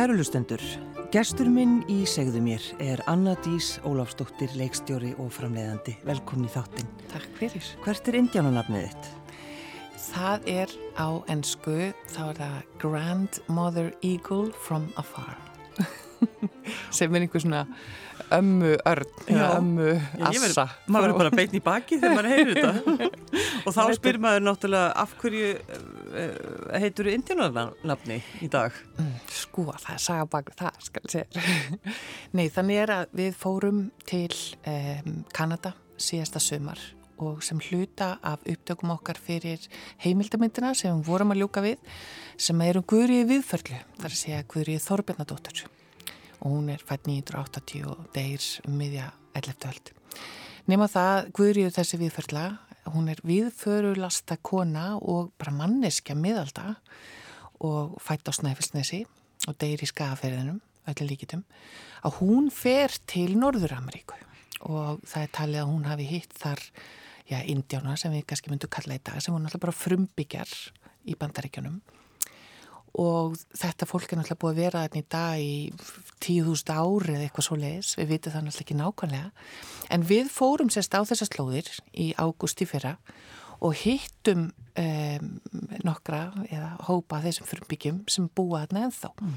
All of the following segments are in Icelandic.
Kæru lustendur, gestur minn í segðu mér er Anna Dís Ólafsdóttir, leikstjóri og framleiðandi. Velkomin í þáttinn. Takk fyrir. Hvert er indjánunafnið þitt? Það er á ennsku, þá er það Grandmother Eagle from Afar. Sem er einhver svona ömmu örn, ömmu assa. Maður verður bara beitn í baki þegar maður heyrir þetta. og þá spyr maður náttúrulega af hverju uh, heitur indjánunafni í dag? Mm, Sko, það er saga bak við það, skal ég segja. Nei, þannig er að við fórum til um, Kanada síðasta sömar og sem hluta af upptökum okkar fyrir heimildamindina sem við vorum að ljúka við sem eru Guðriði viðförlu, þar að segja Guðriði Þorbjarnadóttur og hún er fætt 980 og deyr um miðja 11. öld. Nefna það, Guðriði þessi viðförla, hún er viðförulasta kona og bara manneskja miðalda og fætt á Snæfellsnesi og deyr í skagaferðinum, öllu líkitum, að hún fer til Norður-Ameríku. Og það er talið að hún hafi hitt þar, já, indjána sem við kannski myndum kalla í dag, sem hún alltaf bara frumbyggjar í bandaríkjunum og þetta fólk er náttúrulega búið að vera þarna í dag í 10.000 ári eða eitthvað svo leiðis, við vitum það náttúrulega ekki nákvæmlega. En við fórum sérst á þessar slóðir í ágúst í fyrra og hittum um, nokkra eða hópa þessum frumbyggjum sem búa þarna ennþá. Mm.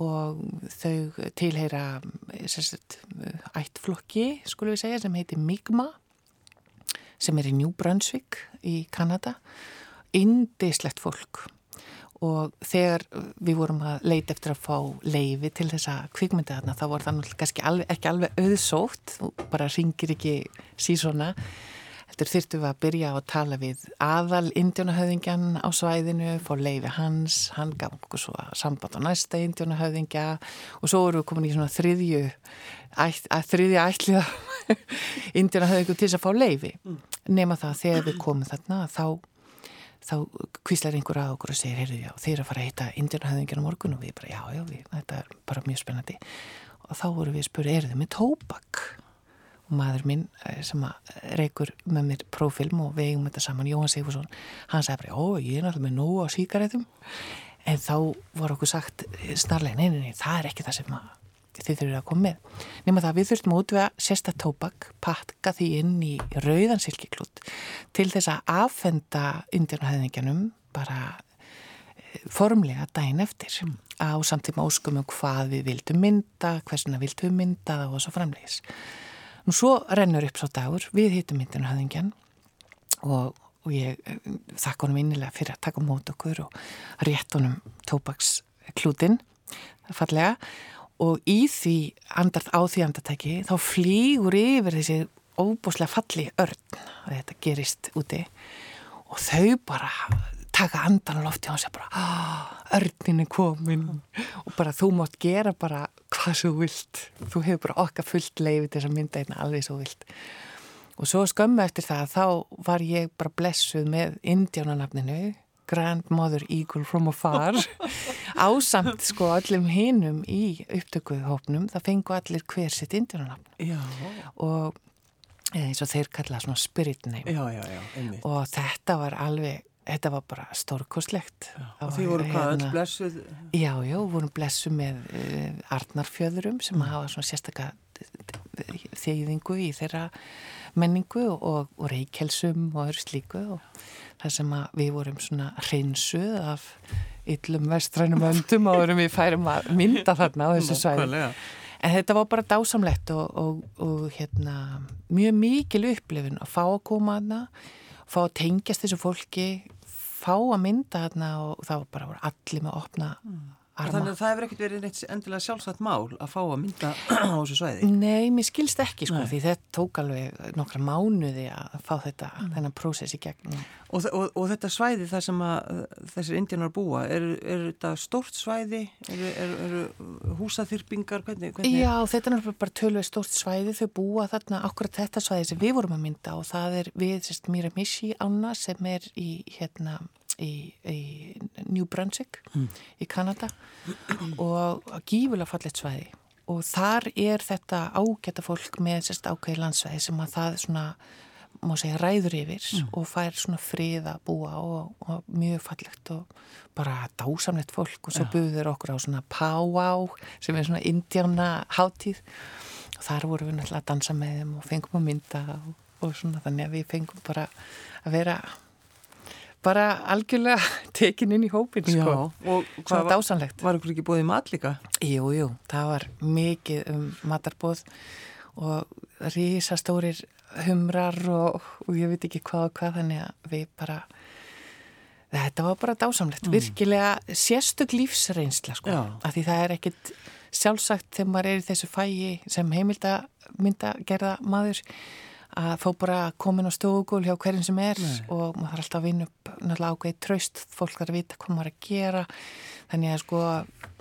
og þau tilheyra sérst ættflokki, skulum við segja, sem heitir Migma sem er í New Brunswick í Kanada. Indislegt fólk og þegar við vorum að leita eftir að fá leifi til þessa kvikmynda þarna þá var það náttúrulega ekki alveg auðsótt og bara ringir ekki sísona Þetta þurftum við að byrja að tala við aðal indjónahöðingjan á svæðinu, fór leifi hans, hann gaf okkur svo samband á næsta indjónahöðingja og svo vorum við komin í svona þriðju, ætt, að þriðja ætliða indjónahöðingu til þess að fá leifi. Mm. Nefna það þegar við komum þarna þá, þá kvíslar einhver að okkur og segir, heyrðu já, þeir að fara að heita indjónahöðingjan á morgun og við bara, já, já, við, þetta er bara mjög spennandi. Og þá vorum við að spura, eru þið með tóbak? og maður minn sem reykur með mér prófilm og við eigum þetta saman, Jóhann Sigursson, hann sagði bara, ó, ég er náttúrulega með nógu á síkaretum, en þá var okkur sagt snarlega, nei, nei, nei, það er ekki það sem þið þurfið að koma með. Nefnum það við þurftum að útvega sérsta tóbak, pakka því inn í rauðan silkiklút til þess að affenda indjarnahæðingjanum bara formlega dæin eftir mm. á samtíma óskum um hvað við vildum mynda, hversuna vildum mynda og svo framlegis. Nú svo rennur upp svo dagur, við hittum myndinu höfðingjan og, og ég þakka honum innilega fyrir að taka mót okkur og rétt honum tópaksklútin fallega og í því andart á því andartæki þá flýgur yfir þessi óbúslega falli örn að þetta gerist úti. Og þau bara taka andan á lofti og hann segja bara ah, örnin er komin og bara þú mátt gera bara hvað svo vilt. Þú hefur bara okkar fullt leiði til þess að mynda einna alveg svo vilt. Og svo skömmu eftir það þá var ég bara blessuð með indjánanafninu Grandmother Eagle from Afar ásamt sko öllum hinum í upptökuhópnum það fengu allir hver sitt indjánanafn og eins og þeir kalla svona spirit name já, já, já, og þetta var alveg Þetta var bara stórkoslegt. Og því voru hvað öll blessuð? Já, já, vorum blessuð með uh, Arnarfjöðurum sem mm. hafa svona sérstakka þeyðingu í þeirra menningu og, og reykjelsum og öðru slíku og það sem við vorum svona hreinsuð af yllum vestrænum öndum og vorum við færum að mynda þarna á þessu svæði. En þetta var bara dásamlegt og, og, og hérna, mjög mikil upplifin að fá að koma þarna fá að tengjast þessu fólki fá að mynda þarna og þá bara voru allir með að opna mm. Þannig að það hefur ekkert verið neitt endilega sjálfsagt mál að fá að mynda á þessu svæði? Nei, mér skilst ekki sko Nei. því þetta tók alveg nokkra mánuði að fá þetta, mm. þennan prósess í gegn. Og, og, og þetta svæði þar sem að þessir indjánar búa, er, er þetta stórt svæði? Eru er, er, húsaþyrpingar? Hvernig, hvernig? Já, þetta er bara tölveg stórt svæði, þau búa þarna akkurat þetta svæði sem við vorum að mynda og það er við, sérst, Miramichi ána sem er í hérna í, í New Brunswick mm. í Kanada og gífulega fallet svæði og þar er þetta ágæta fólk með sérst ákveði landsvæði sem að það svona má segja, ræður yfir mm. og fær svona frið að búa og, og mjög fallegt og bara dásamlegt fólk og svo buður okkur á svona powwow sem er svona indjána hátíð og þar vorum við náttúrulega að dansa með þeim og fengum að mynda og, og svona þannig að við fengum bara að vera bara algjörlega tekin inn í hópin sko. Og hvað var dásanlegt Var ykkur ekki í mat líka? Jú, jú, það var mikið um matarbóð og rísastórir humrar og, og ég veit ekki hvað og hvað þannig að við bara þetta var bara dásamlegt mm. virkilega sérstök lífsreynsla sko, af því það er ekkit sjálfsagt þegar maður er í þessu fægi sem heimilda mynda gerða maður að fá bara komin á stógul hjá hverjum sem er Nei. og maður þarf alltaf að vinna upp náttúrulega ákveði tröst, fólk þarf að vita hvað maður er að gera þannig að sko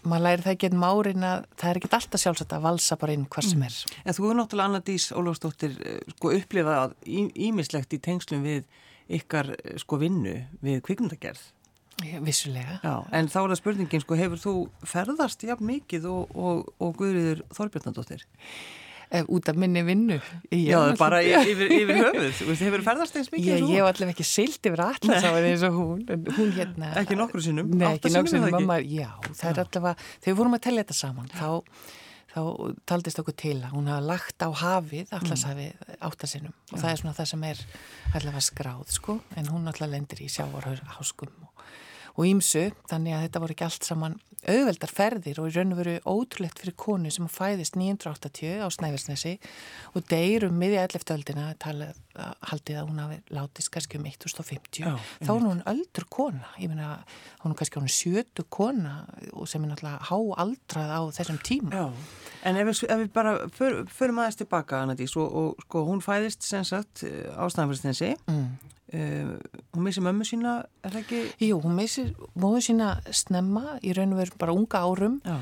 maður læri það ekki enn márin að það er ekki alltaf sjálfsagt að valsa bara inn hvað sem mm. er. En þú er náttúrulega Anna Dís Ólafsdóttir eh, sko upplifað ímislegt í tengslum við ykkar eh, sko vinnu við kvikmundagerð Vissulega Já, En þá er það spurningin sko hefur þú ferðast jafn mikið og, og, og Guðriður Þorbjörnandóttir? Eh, út af minni vinnu ég Já, bara yfir, yfir höfuð. Þú hefur ferðast eins mikið Ég hef allavega ekki silt yfir allarsáðin eins og hún, hún hérna, Ekki nokkru sinnum? Nei, ekki nokkru sinnum mamma, Já, það er allavega Þegar við fórum að tellja þetta saman þá, þá taldist okkur til að hún hafa lagt á hafið allarsáðið mm. áttasinnum og Já. það er svona það sem er allavega skráð sko, en hún allavega lendir í sjávarháskum og ímsu, þannig að þetta voru ekki allt saman auðveldar ferðir og í raun og veru ótrúlegt fyrir konu sem fæðist 980 á Snæfellsnesi og deyrum miðja 11. öldina haldið að hún hafi látist kannski um 1050 Já, þá er hún öldur kona ég meina hún er kannski hún sjötu kona og sem er náttúrulega háaldrað á þessum tíma Já. En ef við, ef við bara för, förum aðeins tilbaka Anadís og, og sko hún fæðist sem sagt á Snæfellsnesi mm. Uh, hún missi mömmu sína, er það ekki? Jú, hún missi mömmu sína snemma í raun og veru bara unga árum Já.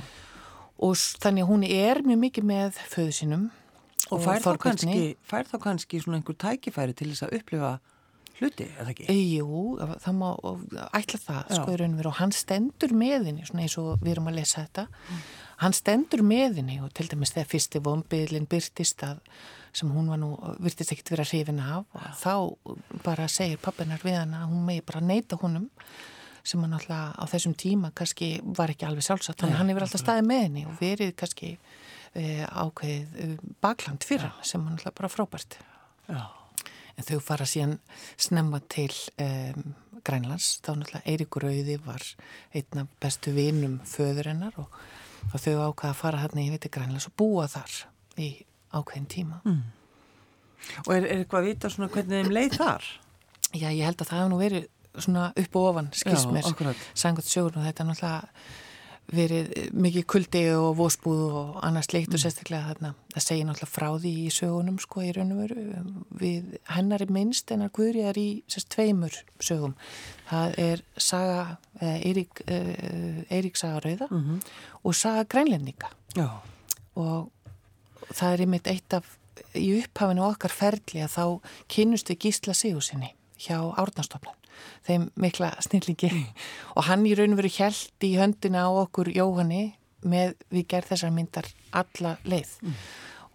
og þannig hún er mjög mikið með föðu sínum og, og fær, þá kannski, fær þá kannski svona einhver tækifæri til þess að upplifa hluti, er það ekki? Jú, það má ætla það, Já. sko í raun og veru og hann stendur með henni, svona eins og við erum að lesa þetta mm. hann stendur með henni og til dæmis þegar fyrsti vombiðlinn byrtist að sem hún var nú, virtist ekkert vera hrifin af. Og þá bara segir pappinar við hann að hún megi bara neyta honum sem hann alltaf á þessum tíma kannski var ekki alveg sjálfsagt. Þannig að hann hefur alltaf staðið með henni og verið kannski uh, ákveðið uh, bakland fyrir hann sem hann alltaf bara frábært. Já. en þau fara síðan snemma til um, Grænlands. Þá náttúrulega Eiríkur Rauði var einn af bestu vinum föður hennar og, og þau ákvaða að fara hann í Grænlands og búa þar í ákveðin tíma mm. Og er, er eitthvað að vita svona hvernig þeim leið þar? Já, ég held að það hefur nú verið svona upp og ofan skismir, sangat sjóður og þetta er náttúrulega verið mikið kuldi og vósbúð og annars leikt og mm. sérstaklega þarna það segir náttúrulega frá því í sögunum sko í raun og veru við hennar er minnst en að Guðriðar í sérst tveimur sögum það er saga Eirík, Eirík saga Rauða mm -hmm. og saga Grænlendinga Já. og það er einmitt eitt af í upphafinu okkar ferli að þá kynust við Gísla Sigursinni hjá Árnastofnun þeim mikla snillingi. Mm. og hann í raun veru held í höndina á okkur Jóhanni með við gerð þessar myndar alla leið. Mm.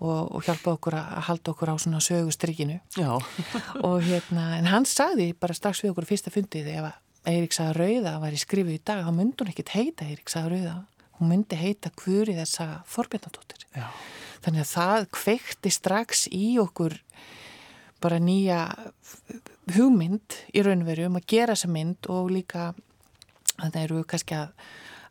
og, og hjálpa okkur að halda okkur á svona sögustrykinu og hérna en hann sagði bara strax við okkur fyrsta fundið ef að Eiríksaða Rauða var í skrifu í dag þá myndi hún ekkit heita Eiríksaða Rauða. Hún myndi heita Kvöri þessa Þorbjörnadóttir já Þannig að það kveikti strax í okkur bara nýja hugmynd í raunveru um að gera þessa mynd og líka að það eru kannski að,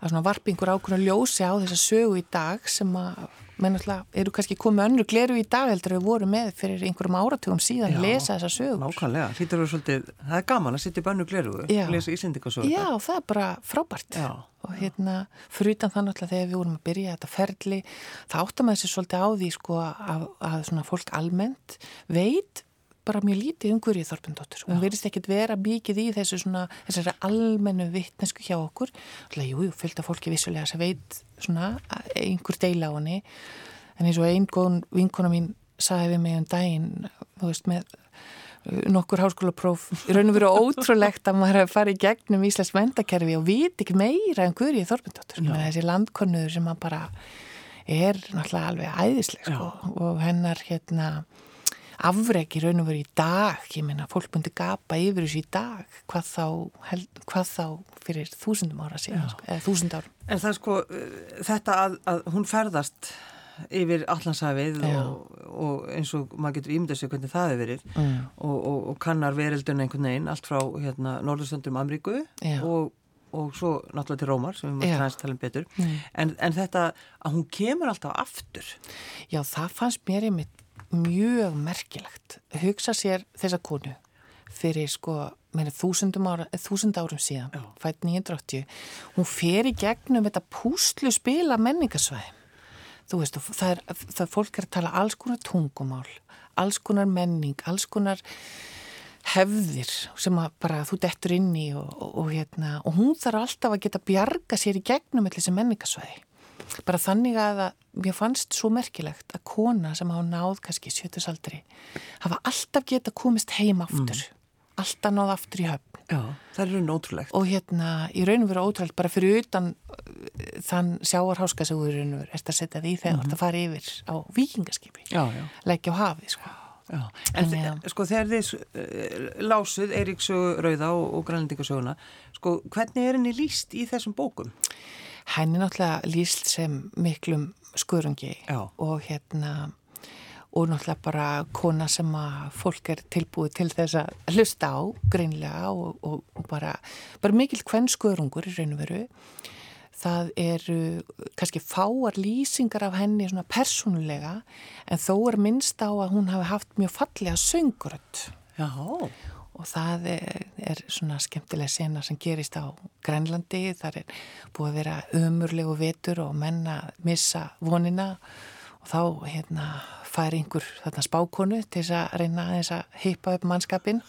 að varpingur ákveðinu ljósi á þessa sögu í dag sem að menn eru kannski komið önru gleru í dag heldur við vorum með fyrir einhverjum áratugum síðan að lesa þessa sögur. Nákvæmlega, svolítið, það er gaman að sitja í önru gleru og lesa ísendingasögur. Já, það er bara frábært Já. og hérna fyrir utan það náttúrulega þegar við vorum að byrja þetta ferli, það áttum að þessi svolítið á því sko að, að svona fólk almennt veit bara mjög lítið um Guðrið Þorpendóttur hún verðist ekkit vera mikið í þessu svona þessari almennu vittnesku hjá okkur. Alltaf, jú, jú, fylgta fólki vissulega sem veit svona einhver deila á henni. En eins og einn góðun vinkona mín sagði við mig um daginn þú veist, með uh, nokkur háskólapróf í raun og veru ótrúlegt að maður hafi farið gegnum Íslands mendakerfi og viti ekki meira en Guðrið Þorpendóttur þessi landkonur sem maður bara er náttúrulega alveg æðisleg sko, og hennar hérna afreg í raun og veru í dag, ég meina fólk myndi gapa yfir þessu í dag, hvað þá, held, hvað þá fyrir þúsundum ára síðan, sko, eða þúsund ára. En það sko, uh, þetta að, að hún ferðast yfir allansafið og, og eins og maður getur ímyndað sér hvernig það hefur verið mm. og, og, og kannar verildun einhvern veginn allt frá hérna, Norðurstöndum Amríku og og svo náttúrulega til Rómar sem við mátum aðeins tala um betur. Mm. en, en þetta að hún kemur alltaf aftur. Já það fannst mér einmitt mjög merkilegt. Hugsa sér þessa konu fyrir sko þúsund árum síðan fætt 980 hún fer í gegnum þetta púslu spila menningasvæði þú veist það er, það er fólk er að tala alls konar tungumál alls konar menning, alls konar hefðir sem að bara þú dettur inn í og, og, og, hérna, og hún þarf alltaf að geta bjarga sér í gegnum allir sem menningasvæði. Bara þannig að mér fannst svo merkilegt að kona sem hafa náð kannski sjötusaldri hafa alltaf geta komist heim aftur. Mm. Alltaf náð aftur í höfn. Já, það er raun ótrúlegt. Og hérna, í raun og veru ótrúlegt, bara fyrir utan uh, þann sjáarháska sem þú í raun og veru erst að setja því þegar þú mm ert að fara yfir á vikingaskipi. Leggja á hafið, sko. Já, en ja. sko þegar þið uh, lásuð Eiríkssögu Rauða og, og Grænlendingasöguna, sko hvernig er henni líst í þessum bókum? Henni náttúrulega líst sem miklum skurungi Já. og hérna og náttúrulega bara kona sem að fólk er tilbúið til þess að hlusta á greinlega og, og, og bara, bara mikil hvern skurungur í raun og veru það eru kannski fáar lýsingar af henni svona persónulega en þó er minnst á að hún hafi haft mjög fallega sönguröld og það er, er svona skemmtilega sena sem gerist á Grænlandi, þar er búið að vera ömurlegu vetur og menna missa vonina. Og þá hérna fær einhver þarna spákonu til þess að reyna þess að heipa upp mannskapin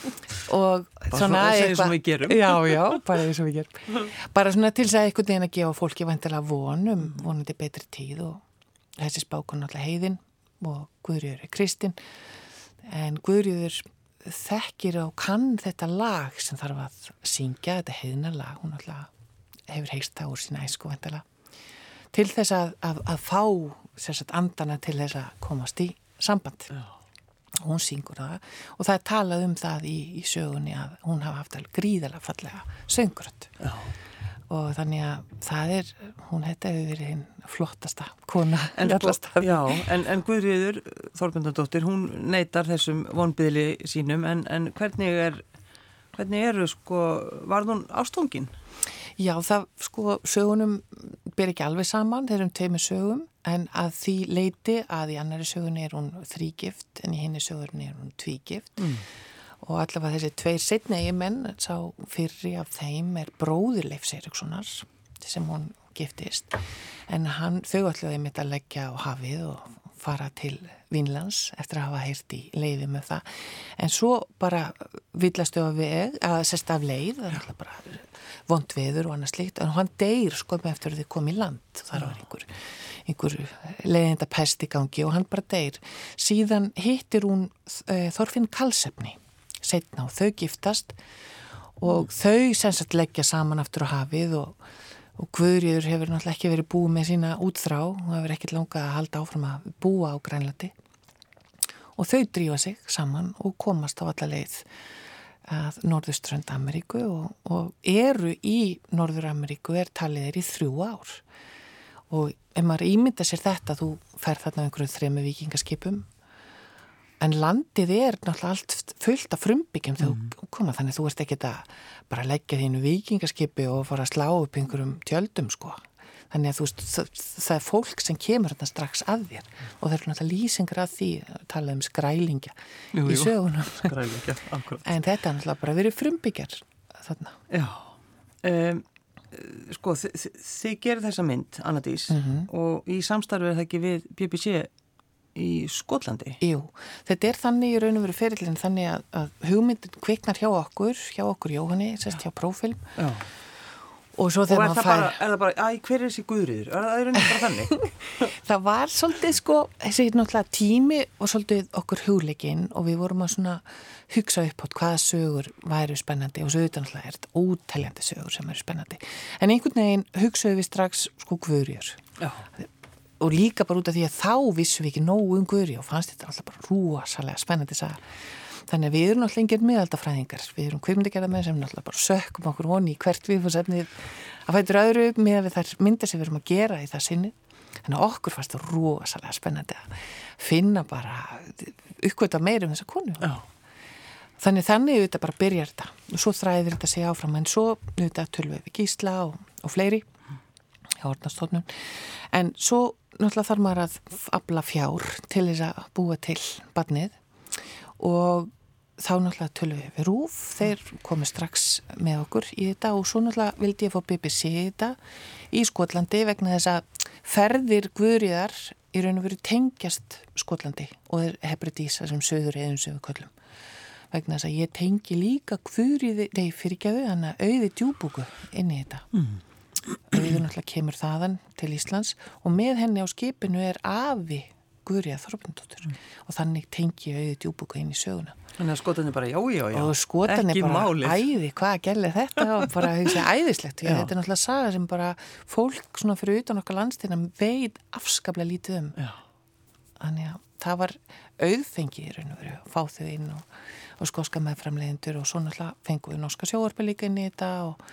og svona eitthvað já, já, bara því sem við gerum bara svona til þess að einhvern veginn að gefa fólki vantilega vonum, vonandi betri tíð og þessi spákonu alltaf heiðin og Guðrjður er Kristinn en Guðrjður þekkir og kann þetta lag sem þarf að syngja, þetta heiðina lag. Hún alltaf hefur heist það úr sína æsku vantilega til þess að, að, að fá sagt, andana til þess að komast í samband. Já. hún syngur það. Og það er talað um það í, í sögunni að hún hafa haft alveg gríðalega fallega söngurönd og þannig að það er hún þetta hefur verið hinn flottasta kona en, Já, en, en Guðriður Þorbjörndardóttir hún neytar þessum vonbyðli sínum. En, en hvernig er hvernig eru sko, var hún ástungin? Já, það sko sögunum ber ekki alveg saman, eru um teimi sögum en að því leiti að í annari sögunni er hún þrýgift en í henni sögunni er hún tvígift mm. og allavega þessi tveir setnegi menn, sá fyrri af þeim er bróður Leif Seirikssonar sem hún giftist en hann, þau allavega mitt að leggja á hafið og fara til Vínlands eftir að hafa heyrt í leiði með það. En svo bara villastu af veg, að sérst af leið, það er alltaf bara vond veður og annað slikt en hann deyr sko með eftir að þið kom í land. Þar var einhver, einhver leiðinda pest í gangi og hann bara deyr. Síðan hittir hún uh, Þorfinn Kalsefni setna og þau giftast og þau sensast leggja saman aftur á hafið og, og Guðrýður hefur náttúrulega ekki verið búið með sína útþrá. Og hefur ekkert langað að halda áfram að búa á Grænlandi. Og þau drífa sig saman og komast á alla leið að Norðuströnd Ameríku. Og, og eru í Norður Ameríku er talið er í þrjú ár. Og ef maður ímynda sér þetta þú fer þarna einhverju þrema vikingaskipum en landið er náttúrulega allt fullt af frumbyggjum mm. þú koma. Þannig þú ert ekki að bara leggja þínu vikingaskipi og fara að slá upp einhverjum tjöldum sko. Þannig að þú veist, það, það er fólk sem kemur þarna strax að þér. Og það eru náttúrulega lýsingar að því að tala um skrælingja jú, í sögunum. Skrælingja, en þetta er náttúrulega bara verið frumbyggjar þarna. Já. Um, Sko, þið, þið gerir þessa mynd, Anadís mm -hmm. og í samstarfið er það ekki við BBC í Skotlandi Jú, þetta er þannig í raun og veru ferillin þannig að, að hugmyndin kviknar hjá okkur hjá okkur Jóhanni, sérst hjá Prófilm Já Og, og er, það fær... bara, er það bara, æ, hver er þessi guðriður? Er það rauninni bara þannig? það var svolítið sko, þessi náttúrulega tími og svolítið okkur hugleikinn og við vorum að svona hugsa upp á hvaða sögur væri spennandi og svo auðvitað náttúrulega er þetta óteljandi sögur sem eru spennandi. En einhvern veginn hugsaðu við strax sko guðriður. Og líka bara út af því að þá vissum við ekki nógu um Guðri og fannst þetta alltaf bara rúasalega spennandi saga. Þannig að við erum alltaf engir miðaldafræðingar, við erum kvipmyndigerða með sem alltaf bara sökkum okkur honi í hvert við fannst efnið að fætur öðru með að við þær myndir sem við erum að gera í það sinni. Þannig að okkur fannst þetta rúasalega spennandi að finna bara uppkvöta meira um þessa konu. Já. Þannig þannig auðvitað bara byrjar þetta og svo þræðir þetta sig áfram en svo auðvitað tölvið við gísla og, og fleiri hjá orðnastóknun en svo náttúrulega þarf maður að abla fjár til þess að búa til badnið og þá náttúrulega tölvið við rúf þeir komið strax með okkur í þetta og svo náttúrulega vildi ég fá BBC í þetta í Skotlandi vegna þess að ferðir guðriðar í raun og veru tengjast Skotlandi og þeir hebridísa sem söður eðum sögur köllum vegna þess að ég tengi líka hvuriði, nei fyrirgjöðu, þannig að auði djúbúku inn í þetta. Mm. Auður náttúrulega kemur þaðan til Íslands og með henni á skipinu er afi Guðrið Þorfindóttur mm. og þannig tengi auði djúbúku inn í söguna. Þannig að skotan er bara já, já, já. Og skotan er bara málið. æði, hvað gæli þetta og bara þessi æðislegt. Þetta er náttúrulega saga sem bara fólk svona fyrir utan okkar landstina veit afskaplega lítið um. Já. Þannig að það var auðfengi í raun og veru að fá þau inn og og skoska meðframlegendur og svo náttúrulega fengum við norska sjóarpi líka inn í þetta og,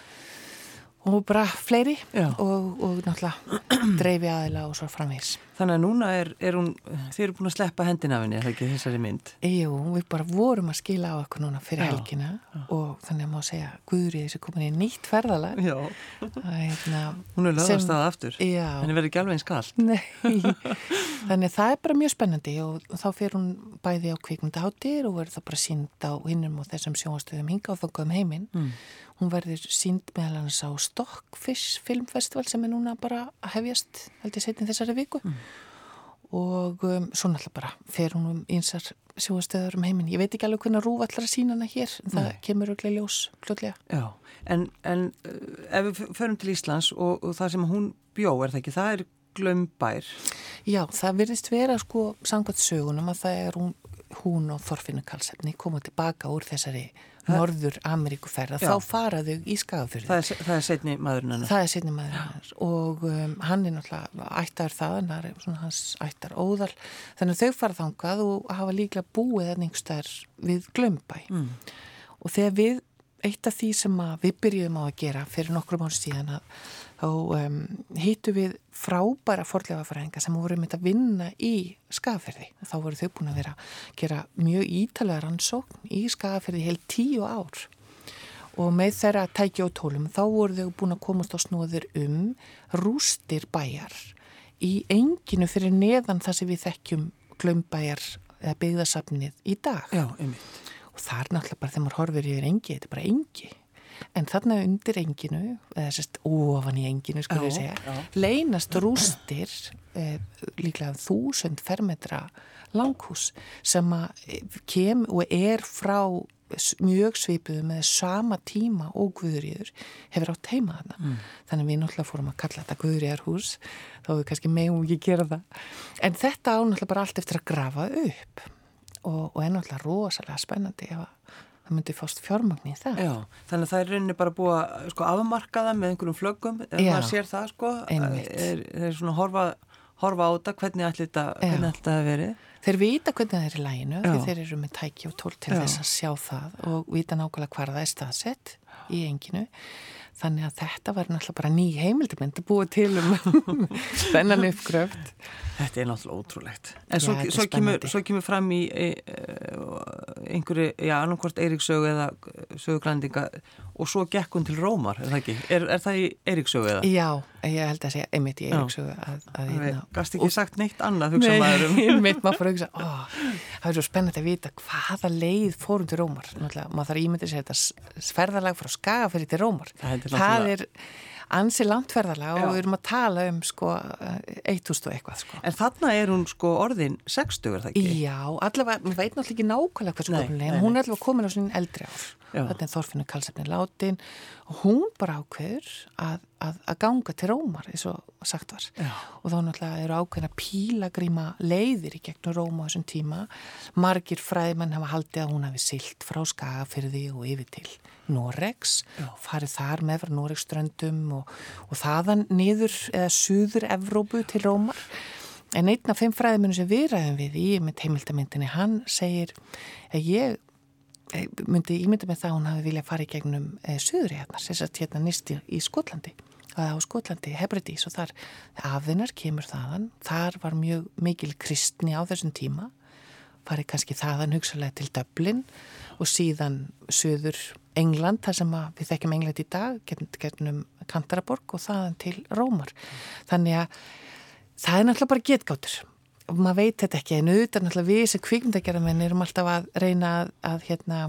og bara fleiri og, og náttúrulega dreifi aðila og svo framvís. Þannig að núna er, er hún, þið eru búin að sleppa hendina af henni, er það ekki þessari mynd? Jú, við bara vorum að skila á okkur núna fyrir já, helgina já. og þannig að má segja Guðrið þessi komin í nýtt ferðalag. Já, hérna, hún er löðast aða aftur, henni verður ekki alveg eins kallt. Nei, þannig að það er bara mjög spennandi og þá fyrir hún bæði á kvikmyndahátir og verður það bara sínd á hinnum og þessum sjónastöðum hinga og þokkaðum heiminn. Mm. Hún verður sínd meðal hans á Stockfish filmfestival sem er núna bara að hefjast held ég setjum þessari viku mm. Og um, svo náttúrulega bara fer hún um einsar sjóastöður um heiminn. Ég veit ekki alveg hvernig rúf allar að sína hana hér en það Nei. kemur auðvitað ljós fljóðlega. Já, en, en uh, ef við förum til Íslands og, og það sem hún bjó er það ekki, það er glömbær. Já, það virðist vera sko sangvært sögunum að það er hún, hún og Þorfinnu Karlsefni komað tilbaka úr þessari Norður Ameríkuferða, þá faraðu í skagafyrði. Það er, það er setni maðurinn hann. Það er setni maðurinn hann og um, hann er náttúrulega ættar það, hann er svona hans ættar óðal, þannig að þau fara þangað og hafa líklega búið einhverstaðar við glömbæ mm. og þegar við, eitt af því sem við byrjuðum á að gera fyrir nokkrum ári síðan að þá um, hýttu við frábæra forleifafræðinga sem voru með að vinna í skafferði. Þá voru þau búin að vera að gera mjög ítalega rannsókn í skafferði heil tíu ár og með þeirra tækja og tólum þá voru þau búin að komast á snóður um rústir bæjar í enginu fyrir neðan það sem við þekkjum glömbæjar eða byggðasafnið í dag. Já, einmitt. Og það er náttúrulega bara þegar maður horfir yfir engi, þetta er bara engi en þarna undir enginu eða sérst ofan í enginu sko við segja, já. leynast rústir eh, líklega þúsund fermetra langhús sem eh, kem og er frá mjög svipuðu með sama tíma og Guðriður hefur átt heima þarna. Mm. Þannig við náttúrulega fórum að kalla þetta Guðriðarhús, þá við kannski megum ekki gera það. En þetta ánáttúrulega bara allt eftir að grafa upp og, og er náttúrulega rosalega spennandi ef að það myndi fást fjármagn í það. Já, þannig að það er rauninni bara búið að sko, afmarkaða með einhverjum flöggum, ef maður sér það sko, er, er svona horfa, horfa á þetta, hvernig ætli þetta að veri? Þeir vita hvernig það er í læginu, þeir eru með tæki og tól til Já. þess að sjá það og vita nákvæmlega hvar það er staðsett í enginu. Þannig að þetta var náttúrulega bara ný heimildumend að búa til um spennan uppgröft. Þetta er náttúrulega ótrúlegt. En já, svo, svo, kemur, svo kemur fram í e, einhverju, já, annarkvort Eiríksögu eða söguglændinga og svo gekk hún til Rómar, er það ekki? Er, er það í Eiríksögu eða? Já, ég held að segja einmitt í Eiríksögu að, að hérna. Gast ekki og, sagt neitt annað, hugsa maður um. Nei, einmitt, maður fór að hugsa, ó, það er svo spennandi að vita hvaða leið fórum til Rómar. Náttúrulega, maður þarf að ímynda sér þetta sverðalag frá Skagafæri til Rómar. Það er, það er ansi landferðarlega og við erum að tala um sko 1000 og eitthvað sko. En þarna er hún sko orðin 60 er það ekki? Já, allavega, við veit náttúrulega ekki nákvæmlega hvað sko en hún er. allavega komin á svona eldri ár. Þetta er Þorfinu Kallsefni látin og hún bara ákveður að, að, að ganga til Rómar eins og sagt var Já. og þá náttúrulega eru ákveðin að pílagríma leiðir í gegnum Róma á þessum tíma margir fræðmenn hafa haldið að hún hafi silt frá skagafyrði og yfir til Noregs, farið þar með frá Noregsströndum og, og þaðan niður eða suður Evrópu til Rómar. En einn af fimm fræðimunum sem við ræðum við í með heimildamindinni, hann segir að ég myndi ímynda með það að hún hafi viljað fara í gegnum e, suðri hérna, sérsagt hérna nýsti í Skotlandi. Á Skotlandi, Hebredís og þar afðinnar kemur þaðan, þar var mjög mikil kristni á þessum tíma. Farið kannski þaðan hugsalega til Dublin og síðan söður England, þar sem við þekkjum England í dag, getnum Kantaraborg og þaðan til Rómar. Þannig að það er náttúrulega bara getgáttur og maður veit þetta ekki, en auðvitað náttúrulega við sem kvikmyndagerðamenn erum alltaf að reyna að, að hérna,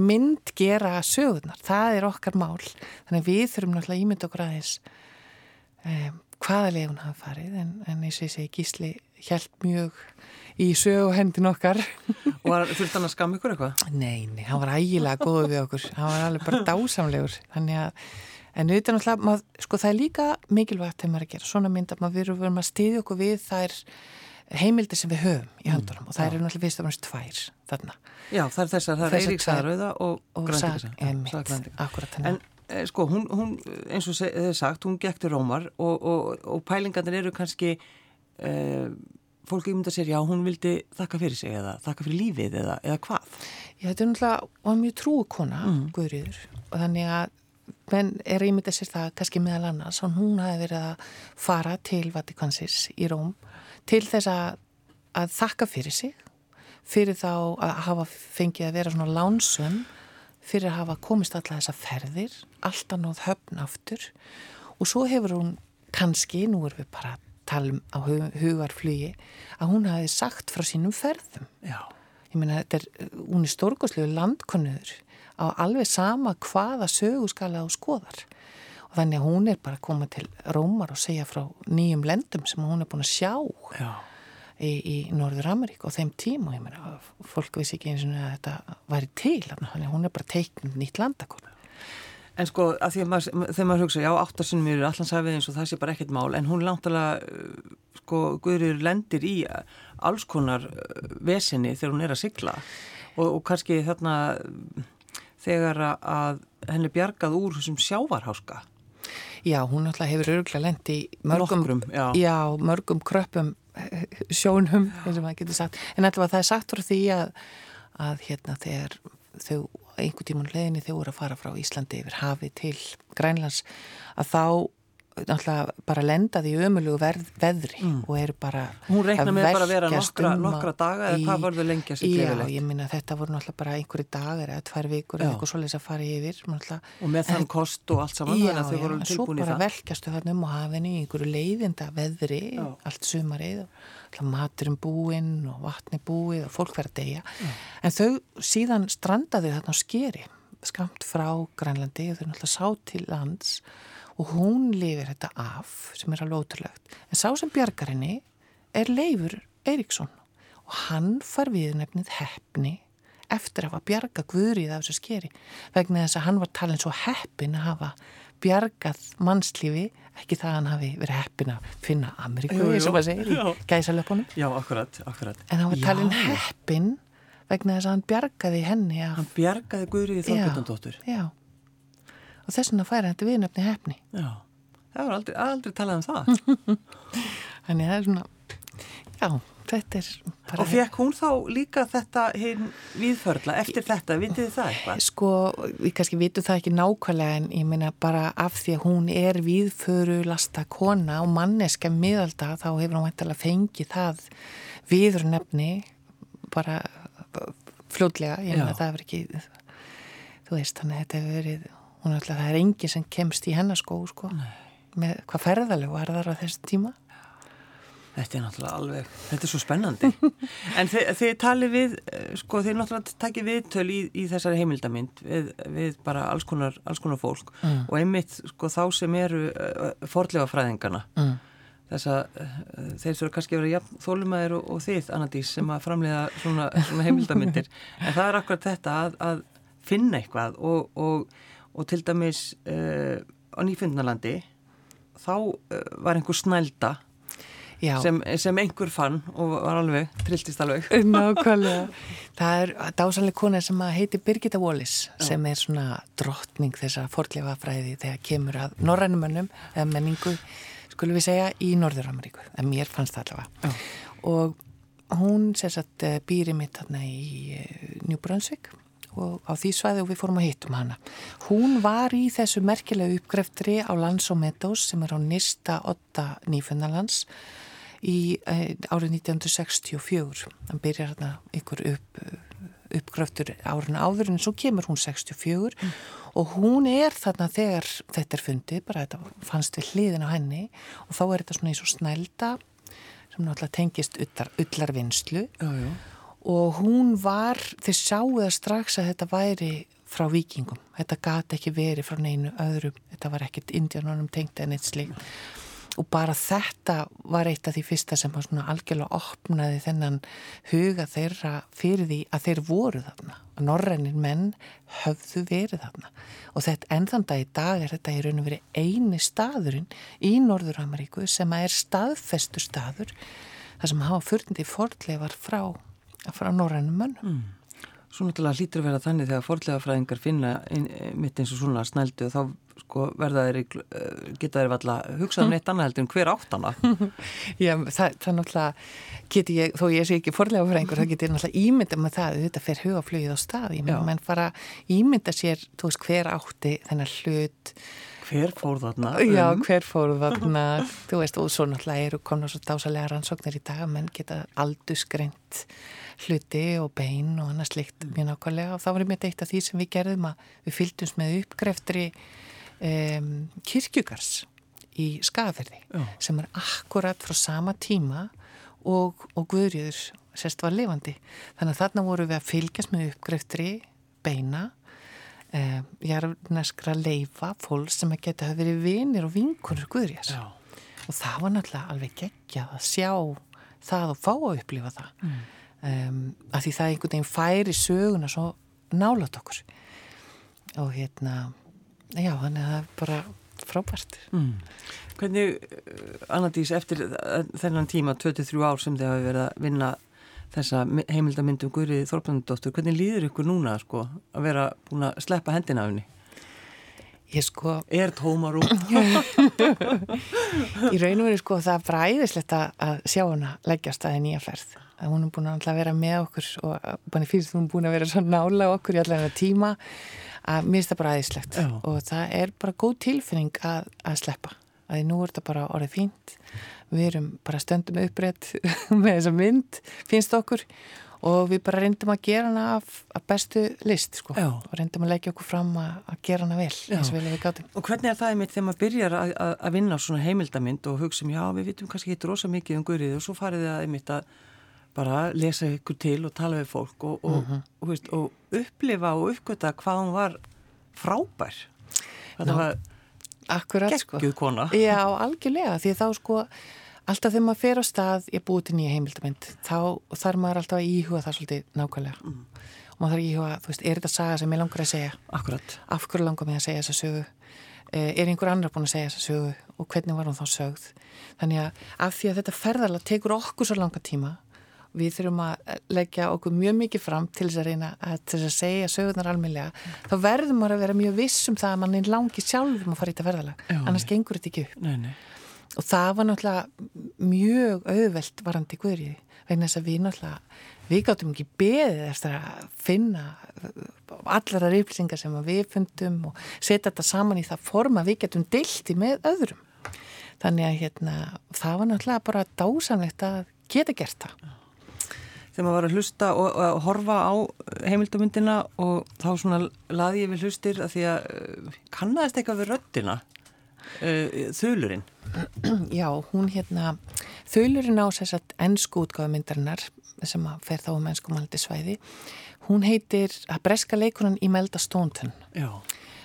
mynd gera sögurnar, það er okkar mál. Þannig við þurfum náttúrulega ímynda okkur aðeins um, hvaða legun hafa farið, en, en eins og ég segi Gísli hjælt mjög í sög og hendin okkar. Og var þurft hann að skam ykkur eitthvað? Nei, nei, hann var ægilega góð við okkur. Hann var alveg bara dásamlegur. Að, en auðvitað náttúrulega mað, sko það er líka mikilvægt þegar maður er að gera svona mynd að maður verður að stiðja okkur við þær heimildi sem við höfum í höndunum mm, og það eru náttúrulega fyrst og fannst tvær þarna. Já, það er þessar, það er Eirík Sagarauða og, og Grandíkisa Akkurat En eh, sko, hún, hún eins og þið sagt, hún gekk til Rómar og, og, og pælingarnir eru kannski eh, fólk ímynda sér, já, hún vildi þakka fyrir sig eða þakka fyrir lífið eða, eða hvað? Já, þetta er náttúrulega mjög trúkona, mm. Guðrýður og þannig að menn er ímynda sér það kannski meðal annars og hún hafi verið að fara til Vatikansins í Róm til þess að, að þakka fyrir sig fyrir þá að hafa fengið að vera svona lánsum fyrir að hafa komist alla þessa ferðir alltaf nóð höfn aftur og svo hefur hún kannski, nú erum við bara talum á hugarflugi að hún hafi sagt frá sínum ferðum. Já. Ég meina, þetta er, hún er stórgóðslegu landkonur á alveg sama hvaða söguskala og skoðar. Og þannig að hún er bara að koma til Rómar og segja frá nýjum lendum sem hún er búin að sjá í, í Norður Amerík og þeim tím og ég meina, fólk vissi ekki eins og að þetta væri til, þannig að hún er bara teiknum nýtt landakonu. En sko, að því að maður, þegar maður hugsa, já, áttarsinnum eru allansæfið eins og það sé bara ekkert mál, en hún langtalega, uh, sko, Guðrýður lendir í alls konar uh, vesenni þegar hún er að sigla og, og kannski þarna þegar að henni bjargað úr þessum sjávarháska. Já, hún alltaf hefur öruglega lendi mörgum, Nokkrum, já. já, mörgum kröppum eh, sjónum, eins og maður getur sagt, en alltaf það er sagt frá því að, að hérna þegar þau einhver tíman leðinni þau voru að fara frá Íslandi yfir hafi til Grænlands að þá náttúrulega bara lendaði í ömulugu veðri mm. og eru bara Hún reikna með bara að vera nokkra, um nokkra daga eða hvað voru þau lengja sér klefilegt? Já, ég minna þetta voru náttúrulega bara einhverju dagar eða tvær vikur eða eitthvað svolítið að fara yfir Og með þann kost og allt saman já, Já, svo bara velkjastu þarna um á hafinu í einhverju leiðinda veðri já. allt sumarið og maturum búinn og vatni búið og fólk verið að deyja já. en þau síðan strandaði þarna á skeri skamt frá Grænlandi og þau náttúrulega sá til lands og hún lifir þetta af sem er alveg ótrúlegt. En sá sem bjargar henni er Leifur Eiríksson. Og hann far við nefnið hefni eftir að hafa bjarga guðrið af þessu skeri. Vegna þess að hann var talin svo heppin að hafa bjargað mannslífi ekki það að hann hafi verið heppin að finna Ameríku eins og maður segir í gæsalöpunum. Já, akkurat, akkurat. En hann var talin Já. heppin vegna þess að hann bjargaði henni af... Hann bjargaði guðrið þáttundóttur Já, já og þess vegna færa þetta viðnöfni hefni Já, það var aldrei, aldrei talað um það. Þannig það er svona já, þetta er Og fekk hún þá líka þetta viðförla eftir þetta, vitið það eitthvað? Sko, við kannski vitum það ekki nákvæmlega en ég meina bara af því að hún er viðföru lasta kona og manneska miðalda þá hefur hún hægt að fengi það viður nefni bara fljóðlega, ég meina það er ekki þú veist, þannig að þetta hefur verið hún er alltaf, það er enginn sem kemst í hennaskó sko, með hvað ferðaleg var þar á þessu tíma? Þetta er náttúrulega alveg, þetta er svo spennandi. En þið, þið tali við eh, sko þið náttúrulega takkir viðtöl í, í þessari heimildamind við, við bara alls konar, alls konar fólk. Mm. og einmitt sko þá sem eru uh, eh, forlega fræðingarna mm. þess að uh, þeir þurfa kannski að vera jafn, þólumæður og, og þið Anadís sem að framlega svona, svona heimildamindir. En það er akkurat þetta að, að finna eitthvað og, og og til dæmis uh, á Nýfundnalandi þá uh, var einhver snælda sem, sem einhver fann og var alveg, trilltist alveg. Nákvæmlega. Það er dásanlega kona sem heiti Birgitta Wallis Já. sem er svona drottning þessa forlefafræði þegar kemur að norrænumönnum eða menningu skulum við segja í Norður-Ameríku en mér fannst það allavega. Já. og hún sérsagt eh, býri mitt hérna í eh, New Brunswick á því svæði og við fórum að hittum hana. Hún var í þessu merkilega uppgreftri á Lands og Meadows sem er á nýsta 8 nýfundalands í eh, árið 1964. Þann byrjar hérna ykkur upp, uppgröftur árið áður en svo kemur hún 64 mm. og hún er þarna þegar þetta er fundið, bara þetta fannst við hliðin á henni og þá er þetta svona eins og snælda sem náttúrulega tengist ullarvinnslu og hún var, þið sjáu það strax að þetta væri frá vikingum, þetta gati ekki verið frá neinu öðrum, þetta var ekkert indjánunum tengt en eitt slík og bara þetta var eitt af því fyrsta sem var svona algjörlega opnaði þennan huga þeirra fyrir því að þeir voru þarna. Að norrænir menn höfðu verið þarna. Og þetta ennþann dag í dag er þetta í raun og verið eini staðurinn í Norður-Ameríku sem er staðfestu staður þar sem hafa fyrndi fordleifar frá, frá norrænum mönn mm. Svo náttúrulega hlýtur að vera þannig þegar fordleifafræðingar finna mitt eins og svona snældu þá sko, verða þeir eh, geta þeir valla hugsað um neitt annað heldur en hver áttana Já, það, það náttúrulega geti ég, þó ég sé ekki forlega fyrir einhver, það geti ég náttúrulega ímynda með það þetta fer hugaflögið á stað. Ég menn fara ímynda sér, þú veist, hver átti þennar hlut. Hver fór þarna? Já, um? hver fór þarna. Þú veist, og svo náttúrulega eru komna svo dásalega rannsóknir í dag að menn geta aldurskreint hluti og bein og annars slikt mjög nákvæmlega. Og þá var einmitt eitt af því sem við gerðum að við fylgdumst með uppgreftri um, kirkjugars í Já. sem er akkurat frá sama tíma og, og Guðrjöður sérst var lifandi. Þannig að þarna voru við að fylgjast með uppgreftri beina um, jarneskra leifa fólk sem að geta að verið vinir og vinkunur Guðrjöðs og það var náttúrulega alveg geggjað að sjá það og fá að upplifa það mm. um, að því það einhvern veginn færi söguna svo nálat okkur og hérna já, þannig að það er bara frábært. Mm. Hvernig, eh, Annadís, eftir þennan tíma, 23 ár sem þið hafi verið að vinna þessa heimildamindum Guðriði Þorbrandóttur, hvernig líður ykkur núna sko að vera búin að sleppa hendina af henni? Ég sko... Er tómarú? Í raun og veru sko það er bara æðislegt að sjá hana leggjast að það er nýja ferð. Að hún er búin að vera með okkur og bara fyrir því hún er búin að vera svo nála okkur í allavega tíma að mér finnst það bara aðeinslegt og það er bara góð tilfinning að, að sleppa. Að því nú er þetta bara orðið fínt. Við erum bara stöndum upprætt með þessa mynd, finnst okkur. Og við bara reyndum að gera hana af, af bestu list sko. Já. og reyndum að leggja okkur fram að, að gera hana vel eins og vel við gátum. Og hvernig er það einmitt þegar maður byrjar að, að vinna á svona heimildamind og hugsa um já við vitum kannski ekki rosa mikið um guðrið og svo farið það einmitt að bara lesa ykkur til og tala við fólk og, og, mm -hmm. og, veist, og upplifa og uppgöta hvað hún var frábær. Þetta var sko. kona. Já, algjörlega, því þá sko alltaf þegar maður fer á stað ég búið til nýja heimildamind þá þarf maður alltaf að íhuga það svolítið nákvæmlega. Mm. og maður þarf að íhuga, þú veist, er þetta saga sem ég langar að segja? Akkurat. Af hverju langar mig að segja þessa sögu? Eh, er einhver annar búin að segja þessa sögu? Og hvernig var hún þá sögð? Þannig að af því að þetta ferðarlega tekur okkur svo langa tíma við þurfum að leggja okkur mjög mikið fram til þess að reyna að, að segja sögurnar almeinlega, mm. þá verðum maður að vera mjög viss um það að mann er langi sjálfum að fara í þetta ferðalag, annars gengur þetta ekki upp. Nei, nei. og það var náttúrulega mjög auðvelt varandi guðriði, vegna þess að við náttúrulega við gáttum ekki beðið eftir að finna allar að reyflingar sem við fundum og setja þetta saman í það forma við getum deilti með öðrum. Þannig að hérna, það var náttúrulega bara dásamlegt að geta gert það þegar maður var að hlusta og, og horfa á heimildamundina og þá svona laði ég við hlustir að því að uh, kannast eitthvað við röttina uh, þölurinn Já, hún hérna þölurinn á að ennsku útgáðmyndarinnar sem að fer þá um ennsku maldi svæði hún heitir að breska leikunan Imelda Staunton. Já.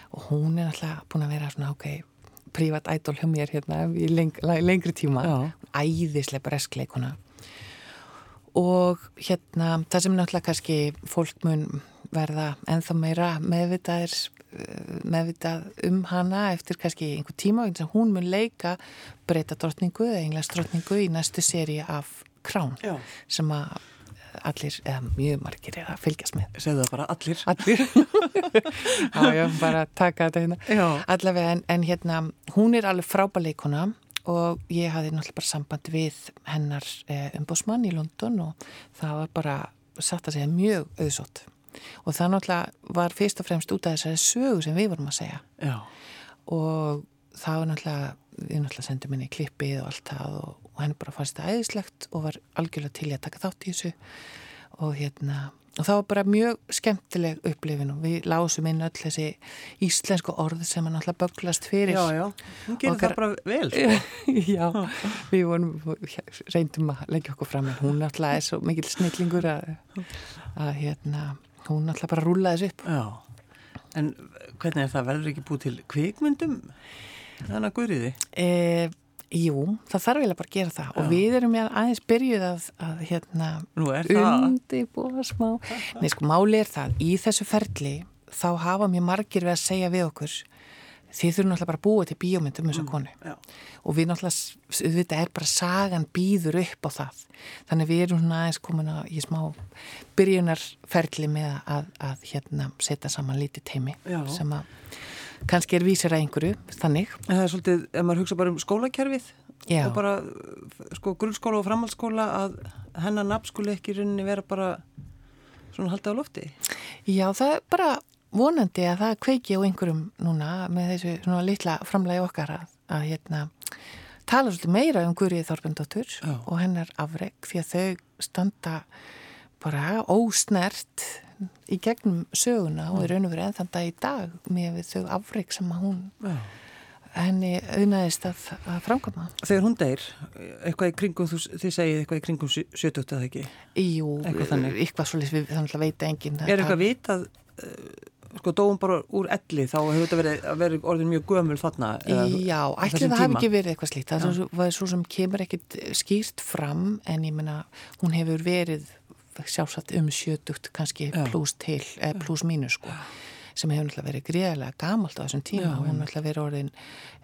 og hún er alltaf búin að vera svona ok, prívat ædol hjá mér hérna í leng, lengri tíma. Æðislega bresk leikuna og hérna það sem náttúrulega kannski fólk mun verða enþá meira meðvitaðir meðvitað um hana eftir kannski einhver tíma og hún mun leika breyta drottningu eða englaðs drottningu í næstu séri af Krán Já. sem að allir, eða mjög margir er að fylgjast með. Segðu það bara allir. Allir. Já, já, bara taka þetta hérna. Allavega, en, en hérna, hún er alveg frábæleikona og ég hafði náttúrulega bara samband við hennar eh, umbósmann í London og það var bara satt að segja mjög auðsótt. Og það náttúrulega var fyrst og fremst út af þessari sögu sem við vorum að segja. Já. og það var náttúrulega við náttúrulega sendum henni klippið og allt það og, og henni bara fannst það æðislegt og var algjörlega til að taka þátt í þessu. Og hérna og það var bara mjög skemmtileg upplifin og við lásum inn öll þessi íslensku orð sem er náttúrulega böglast fyrir Já, já, hún gerir það bara vel sko. Já, við vorum reyndum að leggja okkur fram en hún náttúrulega er svo mikil snillingur að, að hérna hún náttúrulega bara rúla þessu upp. Já, en hvernig er það? Verður ekki búið til kvikmyndum? Þannig að guðriði? Eh, jú, það þarf eiginlega bara að gera það Já. og við erum aðeins byrjuð að, að hérna, undibúa smá Nei, sko, máli er það í þessu ferli þá hafa mjög margir við að segja við okkur þið þurfum náttúrulega bara að búa til bíómynd um þessu konu já. og við náttúrulega, þetta er bara sagan býður upp á það þannig við erum svona aðeins komin að í smá byrjunarferli með að, að hérna setja saman lítið teimi já. sem að kannski er vísir að einhverju, þannig. En Það er svolítið, ef maður hugsa bara um skólakerfið já. og bara sko grunnskóla og framhaldsskóla að hennar nafn skuli ekki rauninni vera bara svona haldið á lofti. Já, það er bara vonandi að það kveiki á einhverjum núna með þessu svona litla framlægi okkar að, að hérna, tala svolítið meira um Gurið Þorfendóttur og hennar afreg því að þau standa bara ósnert í gegnum söguna og er raun og verið enn þann dag í dag með þau afreg sem að hún Já. henni auðnaðist að, að framkoma. Þegar hún deyr, eitthvað í kringum, þú, þið segið eitthvað í kringum 70 eða ekki? Jú, eitthvað, eitthvað svolítið við þannig að veita enginn. Er eitthvað vitað sko dóum bara úr elli þá hefur þetta verið, verið orðin mjög gömul þarna Já, ætli það hafi ekki verið eitthvað slíkt það er svo, svo sem kemur ekkit skýrt fram en ég menna hún hefur verið sjálfsagt um sjötugt kannski pluss til, eh, pluss mínus sko sem hefur náttúrulega verið greiðilega gamalt á þessum tíma, já, hún hefur náttúrulega verið orðin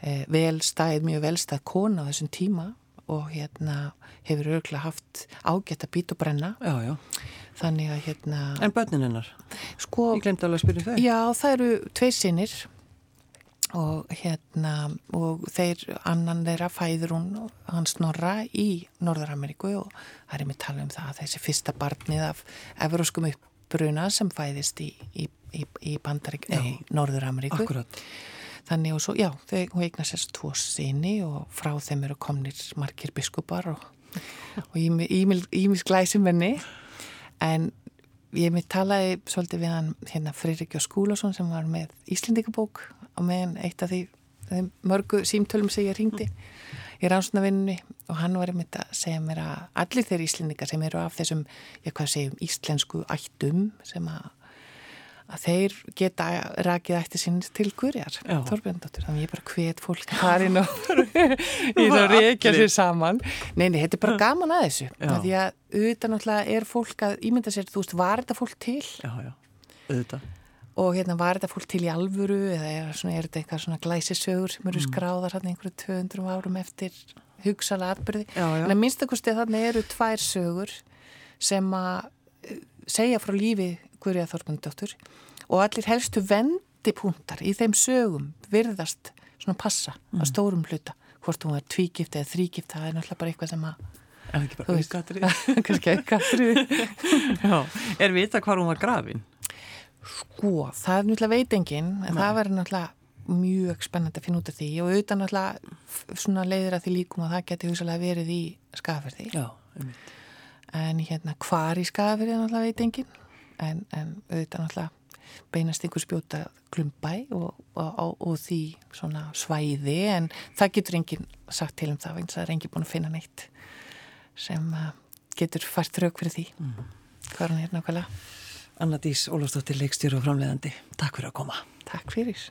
eh, velstæð, mjög velstæð kona á þessum tíma og hérna hefur örgulega haft ágætt að býta og brenna. Já, já. Þannig að hérna En börnin hennar? Sko, ég glemt alveg að spyrja þau. Já, það eru tveir sinnir og hérna og þeir, annan þeirra fæður hún hans Norra í Norður-Ameríku og það er með tala um það að þessi fyrsta barnið af Evróskum uppbruna sem fæðist í, í, í, í Norður-Ameríku. Þannig og svo, já, þau, hún eignar sérst tvo sinni og frá þeim eru komnir margir biskupar og, og ímis glæsimenni en ég mitt talaði svolítið við hann hérna Fririk Skúlason sem var með Íslindikabók og meðan eitt af því, því mörgu símtölum sem ég ringdi í rannsónavinnunni og hann var einmitt að segja mér að allir þeir Íslindika sem eru af þessum, ég hvað segjum, íslensku ættum sem að að þeir geta rakið eftir sín til kurjar, Þorbjörndóttur þannig ég bara hvet fólk farin og í það reykja sér saman. Neini, þetta er bara gaman að þessu. Því að auðvitað náttúrulega er fólk að ímynda sér, þú veist, var þetta fólk til? Já, já, auðvitað. Og hérna var þetta fólk til í alvöru eða er, svona, er þetta eitthvað svona glæsisögur sem eru mm. skráðar hérna einhverju 200 árum eftir hugsala atbyrði en að minnstakosti að þarna eru tvær sögur sem að eh, segja frá lífi Guðrið Þormundóttur og allir helstu vendipunktar í þeim sögum virðast svona passa mm. að stórum hluta hvort hún er tvígift eða þrýgift það er náttúrulega bara eitthvað sem að Er það ekki bara auðgatrið? Kannski auðgatrið Er við það hvað hún var grafin? Sko, það er náttúrulega veitingin en Nei. það verður náttúrulega mjög spennandi að finna út af því og auðvitað náttúrulega svona leiðir að því líkum að það geti hugsalega verið í skafverði Já, en hérna hvar í skafverði náttúrulega veitingin en, en auðvitað náttúrulega beinast einhver spjóta klumbæ og, og, og því svona svæði en það getur enginn sagt til um það eins að það er enginn búin að finna neitt sem uh, getur fært rauk fyrir því. Mm. hvað er hann hérna okkarlega Anna Dís Ólafsdóttir leikstjóru og framleiðandi. Takk fyrir að koma. Takk fyrir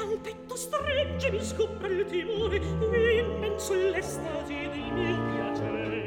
al petto stregge mi scopre il timore immenso l'estasi dei miei piaceri.